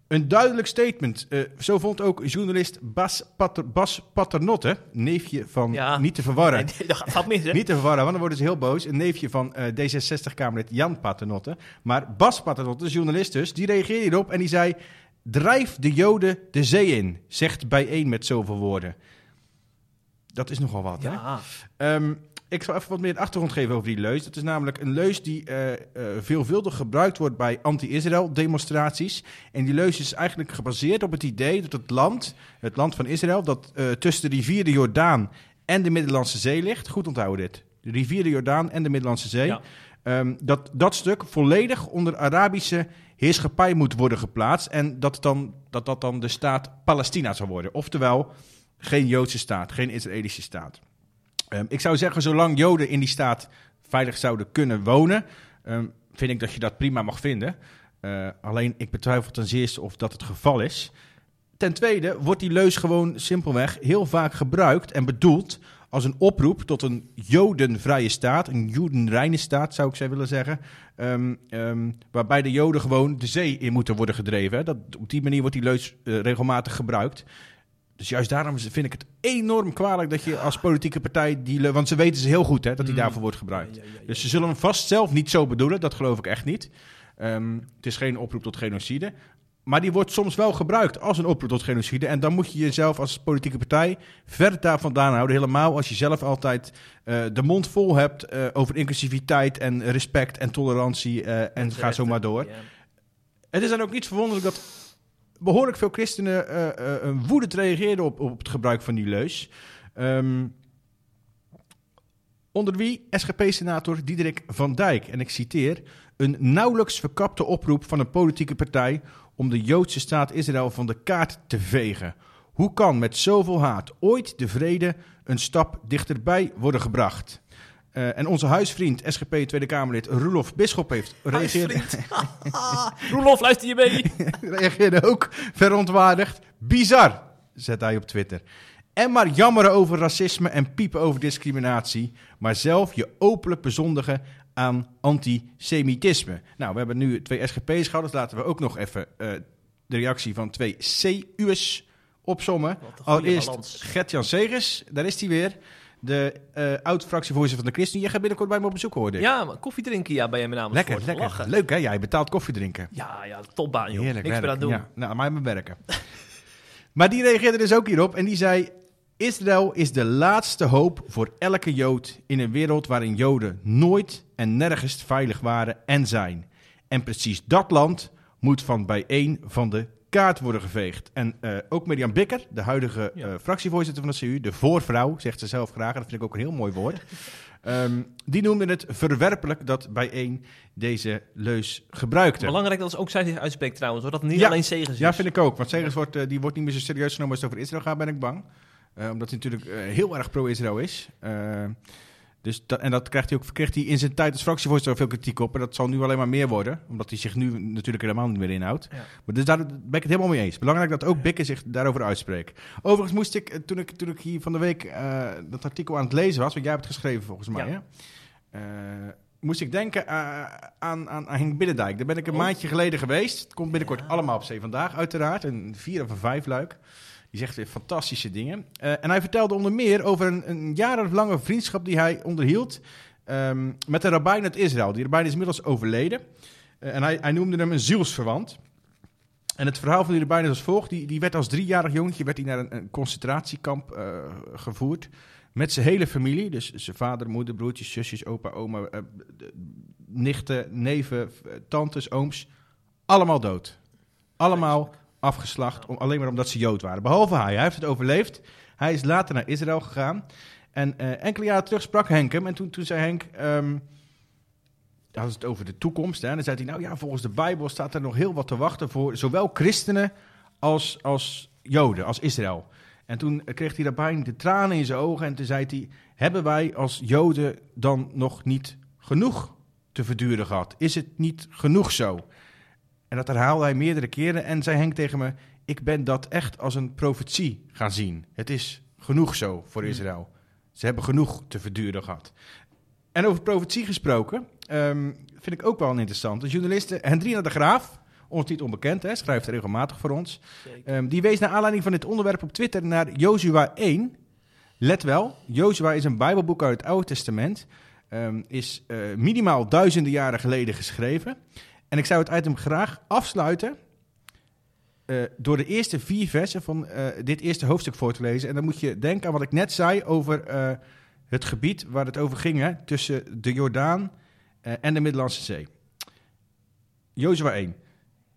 een duidelijk statement. Eh, zo vond ook journalist Bas, Pater, Bas Paternotte, neefje van, Ja. niet te verwarren, Nee, dat gaat mis, hè? [laughs] niet te verwarren, want dan worden ze heel boos. Een neefje van eh, D66-Kamerlid Jan Paternotte. Maar Bas Paternotte, de journalist dus, die reageerde hierop en die zei... Drijf de Joden de zee in, zegt bijeen met zoveel woorden. Dat is nogal wat, hè? Ja. Ehm, ik zal even wat meer achtergrond geven over die leus. Dat is namelijk een leus die eh, eh, veelvuldig gebruikt wordt bij anti-Israël demonstraties. En die leus is eigenlijk gebaseerd op het idee dat het land, het land van Israël, dat eh, tussen de rivier de Jordaan en de Middellandse Zee ligt. Goed onthouden dit. De rivier de Jordaan en de Middellandse Zee. Ja. Ehm, dat dat stuk volledig onder Arabische heerschappij moet worden geplaatst. En dat, dan, dat dat dan de staat Palestina zou worden. Oftewel, geen Joodse staat, geen Israëlische staat. Ehm, ik zou zeggen, zolang Joden in die staat veilig zouden kunnen wonen, ehm, vind ik dat je dat prima mag vinden. Eh, alleen ik betwijfel ten zeerste of dat het geval is. Ten tweede wordt die leus gewoon simpelweg heel vaak gebruikt en bedoeld als een oproep tot een jodenvrije staat, een jodenreine staat zou ik zij willen zeggen, Ehm, ehm, waarbij de joden gewoon de zee in moeten worden gedreven. hè. Dat, op die manier wordt die leus eh, regelmatig gebruikt. Dus juist daarom vind ik het enorm kwalijk dat je als politieke partij die... Want ze weten ze heel goed hè, dat die Mm. daarvoor wordt gebruikt. Ja, ja, ja, ja. Dus ze zullen hem vast zelf niet zo bedoelen, dat geloof ik echt niet. Ehm, het is geen oproep tot genocide. Maar die wordt soms wel gebruikt als een oproep tot genocide. En dan moet je jezelf als politieke partij ver daar vandaan houden. Helemaal als je zelf altijd eh, de mond vol hebt eh, over inclusiviteit en respect en tolerantie. eh, en ga zo maar door. Het is dan ook niet verwonderlijk dat behoorlijk veel christenen woedend reageerden op, op het gebruik van die leus. Ehm, onder wie SGP-senator Diederik van Dijk. En ik citeer: Een nauwelijks verkapte oproep van een politieke partij om de Joodse staat Israël van de kaart te vegen. Hoe kan met zoveel haat ooit de vrede een stap dichterbij worden gebracht? Eh, en onze huisvriend, SGP Tweede Kamerlid Roelof Bisschop heeft reageerd. [laughs] Roelof, luister je mee? [laughs] reageerde ook verontwaardigd. Bizar, zet hij op Twitter. En maar jammeren over racisme en piepen over discriminatie, maar zelf je openlijk bezondigen aan antisemitisme. Nou, we hebben nu twee SGP's gehad, dus laten we ook nog even eh, de reactie van twee CU's goede Allereerst. Gert-Jan Segers, daar is hij weer. De eh oud-fractievoorzitter van de ChristenUnie. Jij gaat binnenkort bij me op bezoek, hoorde ik. Ja, maar koffie drinken ja, bij hem in Amersfoort. lekker, lekker. Lachen. Leuk hè, jij betaalt koffie drinken. Ja, ja, topbaan joh. Heerlijk Niks meer aan doen. Ja, nou, maar mijn werken. [laughs] maar die reageerde dus ook hierop en die zei... Israël is de laatste hoop voor elke Jood in een wereld waarin Joden nooit en nergens veilig waren en zijn. En precies dat land moet van bijeen van de kaart worden geveegd. En eh, ook Mirjam Bikker, de huidige Ja. eh, fractievoorzitter van de CU, de voorvrouw, zegt ze zelf graag, en dat vind ik ook een heel mooi woord. [laughs] Ehm, die noemde het verwerpelijk dat bijeen deze leus gebruikte. Belangrijk dat ze ook zij zich uitspreekt trouwens, hoor. Dat het niet Ja. alleen Segers is. Ja, vind ik ook. Want Segers wordt, eh, die wordt niet meer zo serieus genomen als het over Israël gaat, ben ik bang. Eh, omdat hij natuurlijk eh, heel erg pro-Israël is. Eh, dus dat, en dat krijgt hij ook, kreeg hij in zijn tijd als fractievoorzitter veel kritiek op. En dat zal nu alleen maar meer worden. Omdat hij zich nu natuurlijk helemaal niet meer inhoudt. Ja. Maar dus daar ben ik het helemaal mee eens. Belangrijk dat ook Bikke zich daarover uitspreekt. Overigens moest ik, toen ik, toen ik hier van de week dat artikel aan het lezen was... want jij hebt het geschreven volgens mij, Ja. hè? Moest ik denken aan, aan, aan Henk Binnendijk. Daar ben ik een Oh. maandje geleden geweest. Het komt binnenkort Ja. allemaal op Zee Vandaag, uiteraard. Een vier of een vijf luik. Die zegt weer fantastische dingen. Eh, en hij vertelde onder meer over een, een jarenlange vriendschap die hij onderhield... ehm, met een rabbijn uit Israël. Die rabbijn is inmiddels overleden. Eh, en hij, hij noemde hem een zielsverwant. En het verhaal van die rabbijn is als volgt. Die, die werd als driejarig jongetje werd hij naar een, concentratiekamp eh, gevoerd. Met zijn hele familie. Dus zijn vader, moeder, broertjes, zusjes, opa, oma, nichten, neven, tantes, ooms. Allemaal dood. Allemaal afgeslacht. Om, alleen maar omdat ze Jood waren. Behalve hij. Hij heeft het overleefd. Hij is later naar Israël gegaan. En eh, enkele jaren terug sprak Henk hem. En toen, toen zei Henk... ehm hij had het over de toekomst. Hè? En dan zei hij, nou ja, volgens de Bijbel staat er nog heel wat te wachten voor zowel christenen als, als Joden, als Israël. En toen kreeg hij daarbij de tranen in zijn ogen en toen zei hij, hebben wij als Joden dan nog niet genoeg te verduren gehad? Is het niet genoeg zo? En dat herhaalde hij meerdere keren en zei Henk tegen me, ik ben dat echt als een profetie gaan zien. Het is genoeg zo voor Hmm. Israël. Ze hebben genoeg te verduren gehad. En over profetie gesproken, ehm, vind ik ook wel een interessante. Journaliste Hendrina de Graaf, ons niet onbekend, hè, schrijft regelmatig voor ons. Ehm, die wees naar aanleiding van dit onderwerp op Twitter naar Jozua 1. Let wel, Jozua is een bijbelboek uit het Oude Testament. Ehm, is eh, minimaal duizenden jaren geleden geschreven. En ik zou het item graag afsluiten eh, door de eerste vier versen van eh, dit eerste hoofdstuk voor te lezen. En dan moet je denken aan wat ik net zei over eh, het gebied waar het over ging, hè, tussen de Jordaan en de Middellandse Zee. Jozua 1.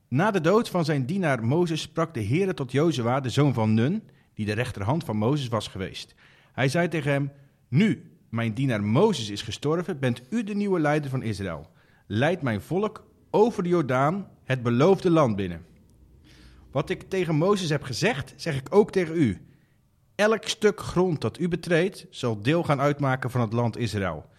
Na de dood van zijn dienaar Mozes sprak de Heere tot Jozua, de zoon van Nun, die de rechterhand van Mozes was geweest. Hij zei tegen hem, nu mijn dienaar Mozes is gestorven, bent u de nieuwe leider van Israël. Leid mijn volk over de Jordaan het beloofde land binnen. Wat ik tegen Mozes heb gezegd, zeg ik ook tegen u. Elk stuk grond dat u betreedt, zal deel gaan uitmaken van het land Israël.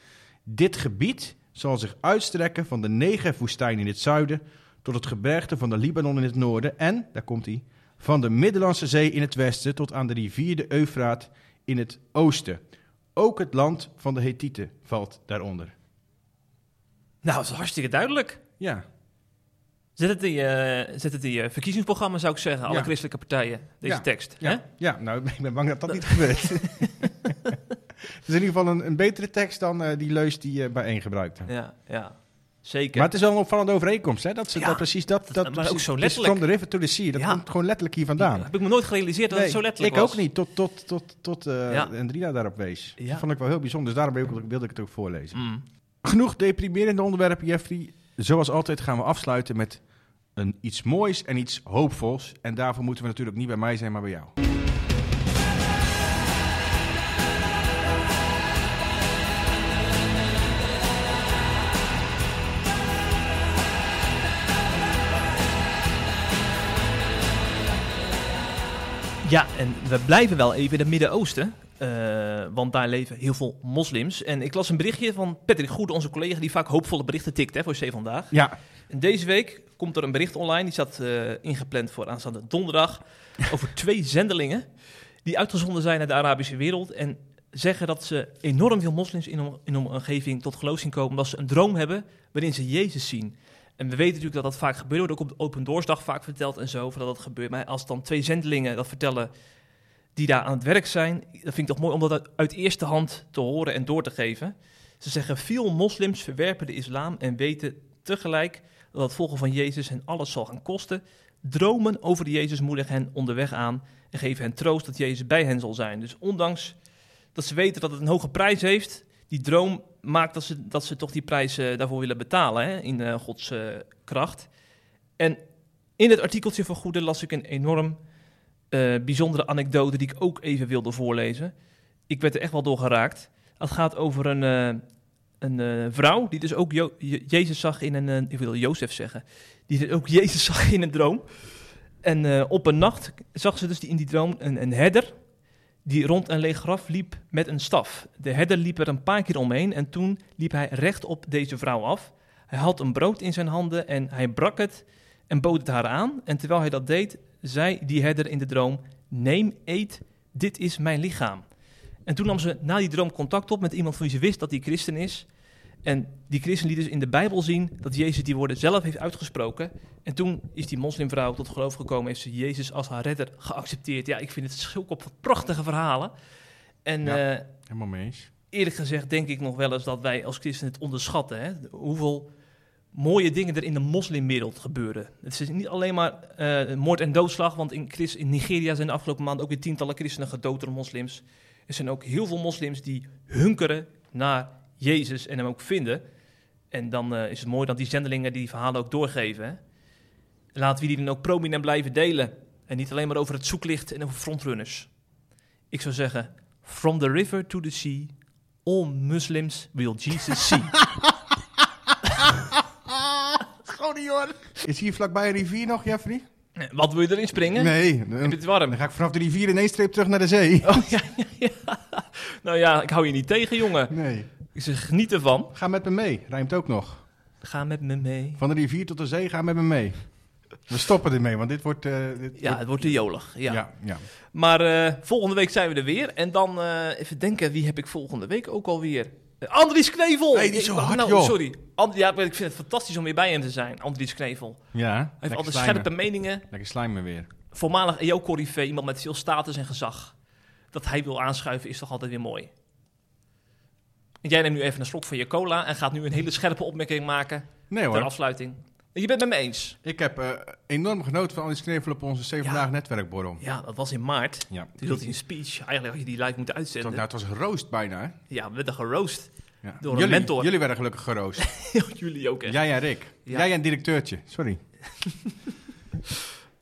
Dit gebied zal zich uitstrekken van de Negev-woestijn in het zuiden tot het gebergte van de Libanon in het noorden en, daar komt hij, van de Middellandse Zee in het westen tot aan de rivier de Eufraat in het oosten. Ook het land van de Hethieten valt daaronder. Nou, dat is hartstikke duidelijk. Ja, Zet het in je, zet het in je verkiezingsprogramma, zou ik zeggen, alle Ja. christelijke partijen, deze Ja. tekst. Hè? ja, ja. nou, ik ben bang dat dat niet gebeurt. [laughs] Het is in ieder geval een, een betere tekst dan eh, die leus die je bijeen gebruikte. Ja, ja. Zeker. Maar het is wel een opvallende overeenkomst, hè? Dat ze Ja, dat precies dat... dat- maar precies- ook zo letterlijk. From the river to the sea, dat Ja. komt gewoon letterlijk hier vandaan. heb ik me nooit gerealiseerd dat het zo letterlijk ik was. ook niet, tot, tot, tot, tot eh Ja. Andrina daarop wees. Ja. Dat vond ik wel heel bijzonder, dus daarom wilde ik- wilde ik het ook voorlezen. Mm. Genoeg deprimerende onderwerpen, Jeffrey. Zoals altijd gaan we afsluiten met een iets moois en iets hoopvols. En daarvoor moeten we natuurlijk niet bij mij zijn, maar bij jou. Ja, en we blijven wel even in het Midden-Oosten. Eh, want daar leven heel veel moslims. En ik las een berichtje van Patrick Goede, onze collega, die vaak hoopvolle berichten tikt hè, voor C vandaag. Ja, En deze week komt er een bericht online, die zat eh, ingepland voor aanstaande donderdag, [laughs] over twee zendelingen die uitgezonden zijn naar de Arabische wereld en zeggen dat ze enorm veel moslims in hun, in hun omgeving tot geloof zien komen, omdat ze een droom hebben waarin ze Jezus zien. En we weten natuurlijk dat dat vaak gebeurt, wordt ook op de Open Doorsdag vaak verteld en zo, dat dat gebeurt. Maar als dan twee zendelingen dat vertellen die daar aan het werk zijn, dat vind ik toch mooi om dat uit, eerste hand te horen en door te geven. Ze zeggen, veel moslims verwerpen de islam en weten tegelijk dat het volgen van Jezus hen alles zal gaan kosten. Dromen over de Jezus moedigen hen onderweg aan en geven hen troost dat Jezus bij hen zal zijn. Dus ondanks dat ze weten dat het een hoge prijs heeft, die droom maakt dat ze, dat ze toch die prijs eh, daarvoor willen betalen hè, in eh, Gods eh, kracht. En in het artikeltje van Goede las ik een enorm eh, bijzondere anekdote die ik ook even wilde voorlezen. Ik werd er echt wel door geraakt. Het gaat over een, eh, een eh, vrouw die dus ook Jezus zag in een, ik wil Jozef zeggen, die dus ook [laughs] Jezus zag in een droom. En op een nacht zag ze dus die, in die droom een, een herder die rond een leeg graf liep met een staf. De herder liep er een paar keer omheen en toen liep hij recht op deze vrouw af. Hij had een brood in zijn handen en hij brak het en bood het haar aan. En terwijl hij dat deed, zei die herder in de droom, neem, eet, dit is mijn lichaam. En toen nam ze na die droom contact op met iemand van wie ze wist dat hij christen is. En die christen liet dus in de Bijbel zien dat Jezus die woorden zelf heeft uitgesproken. En toen is die moslimvrouw tot geloof gekomen, heeft ze Jezus als haar redder geaccepteerd. Ja, ik vind het zulke prachtige verhalen. En Ja. eh, helemaal mee eens. eerlijk gezegd denk ik nog wel eens dat wij als christenen het onderschatten. Hè? Hoeveel mooie dingen er in de moslimwereld gebeuren. Het is niet alleen maar eh, moord en doodslag, want in, in Nigeria zijn de afgelopen maanden ook weer tientallen christenen gedood door moslims. Er zijn ook heel veel moslims die hunkeren naar Jezus en hem ook vinden. En dan eh, is het mooi dat die zendelingen die verhalen ook doorgeven. Hè? Laten we die dan ook prominent blijven delen. En niet alleen maar over het zoeklicht en over frontrunners. Ik zou zeggen, from the river to the sea, all Muslims will Jesus see. [laughs] Hoor. Is hier vlakbij een rivier nog, Jeffrey? Wat wil je erin springen? Nee, Heb je dan, het warm? dan ga ik vanaf de rivier in één streep terug naar de zee. Oh, ja, ja, ja. Nou ja, ik hou je niet tegen, jongen. Nee. Ik zeg, geniet ervan. Ga met me mee, rijmt ook nog. Ga met me mee. Van de rivier tot de zee, ga met me mee. We stoppen ermee, want dit wordt... eh, dit Ja, het wordt te jolig. Ja. ja. ja. Maar eh, volgende week zijn we er weer. En dan eh, even denken, wie heb ik volgende week ook alweer? Andries Knevel! Die is zo Ik- hard, nou, joh. Sorry. And- ja, ik vind het fantastisch om weer bij hem te zijn, Andries Knevel. Hij Ja, heeft lekker altijd slijmen. scherpe meningen. Lekker slijmen weer. Voormalig EO-corrivé, iemand met veel status en gezag. Dat hij wil aanschuiven is toch altijd weer mooi. En jij neemt nu even een slok van je cola en gaat nu een hele scherpe opmerking maken Nee ter hoor, afsluiting. Je bent het met me eens. ik heb eh, enorm genoten van Alice Knevel op onze Zeven Ja. Dagen netwerkborrel. Ja, dat was in maart. Ja. Toen hield hij een speech. Eigenlijk had je die live moeten uitzenden. nou, het was geroost bijna, hè? Ja, we werden geroost. Ja. Door een jullie, mentor. Jullie werden gelukkig geroost. [laughs] Jullie ook echt. Jij en Rick. Ja. Jij en directeurtje. Sorry. [laughs]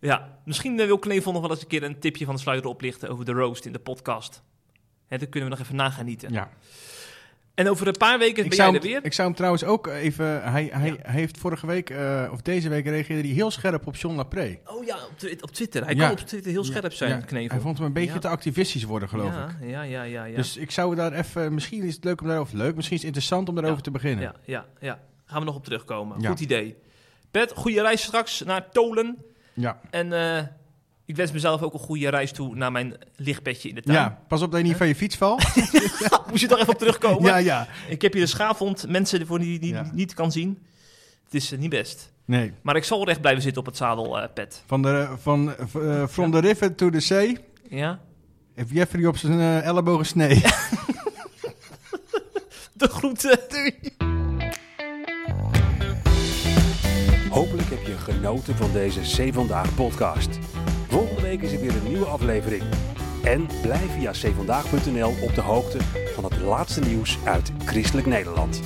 Ja, misschien eh, wil Knevel nog wel eens een keer een tipje van de sluiter oplichten over de roast in de podcast. Hè, dan kunnen we nog even nagenieten. Ja. En over een paar weken Ik ben jij hem, er weer. ik zou hem trouwens ook even... Hij, hij, Ja. hij heeft vorige week, eh, of deze week, reageerde hij heel scherp op John Lapré. Oh ja, op, Twi- op Twitter. Hij Ja. kan op Twitter heel scherp zijn, Knevel. Hij vond hem een beetje te activistisch worden, geloof ik. Ja, ja, ja, ja. Dus ik zou daar even... Misschien is het leuk om daarover... Leuk, misschien is het interessant om daarover te beginnen. ja, ja, ja. Gaan we nog op terugkomen. Goed idee. Pet, goede reis straks naar Tolen. Ja. En eh, ik wens mezelf ook een goede reis toe naar mijn lichtbedje in de tuin. Ja, pas op dat je niet van je fiets valt. [laughs] Moest je toch even op terugkomen? ja, ja. Ik heb hier een schaafhond, mensen voor die die Ja. niet kan zien. Het is eh, niet best. Nee. Maar ik zal recht blijven zitten op het zadel, eh, Pet. Van de, van, eh, from the river to the sea. Ja? Heeft Jeffrey op zijn eh, ellebogen snee. [laughs] De groeten. Hopelijk heb je genoten van deze C Vandaag podcast. Volgende week is er weer een nieuwe aflevering. En blijf via cvandaag.nl op de hoogte van het laatste nieuws uit Christelijk Nederland.